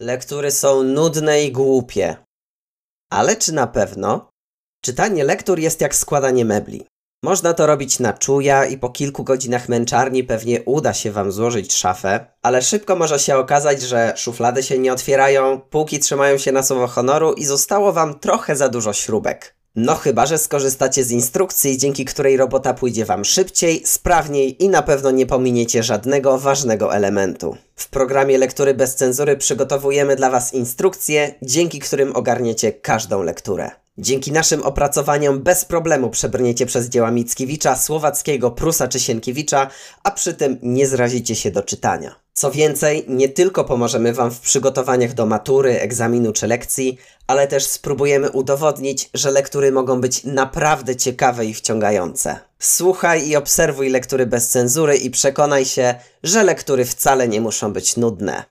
Lektury są nudne i głupie. Ale czy na pewno? Czytanie lektur jest jak składanie mebli. Można to robić na czuja i po kilku godzinach męczarni pewnie uda się Wam złożyć szafę, ale szybko może się okazać, że szuflady się nie otwierają, półki trzymają się na słowo honoru i zostało Wam trochę za dużo śrubek. No chyba, że skorzystacie z instrukcji, dzięki której robota pójdzie Wam szybciej, sprawniej i na pewno nie pominiecie żadnego ważnego elementu. W programie Lektury bez cenzury przygotowujemy dla Was instrukcje, dzięki którym ogarniecie każdą lekturę. Dzięki naszym opracowaniom bez problemu przebrniecie przez dzieła Mickiewicza, Słowackiego, Prusa czy Sienkiewicza, a przy tym nie zrazicie się do czytania. Co więcej, nie tylko pomożemy Wam w przygotowaniach do matury, egzaminu czy lekcji, ale też spróbujemy udowodnić, że lektury mogą być naprawdę ciekawe i wciągające. Słuchaj i obserwuj lektury bez cenzury i przekonaj się, że lektury wcale nie muszą być nudne.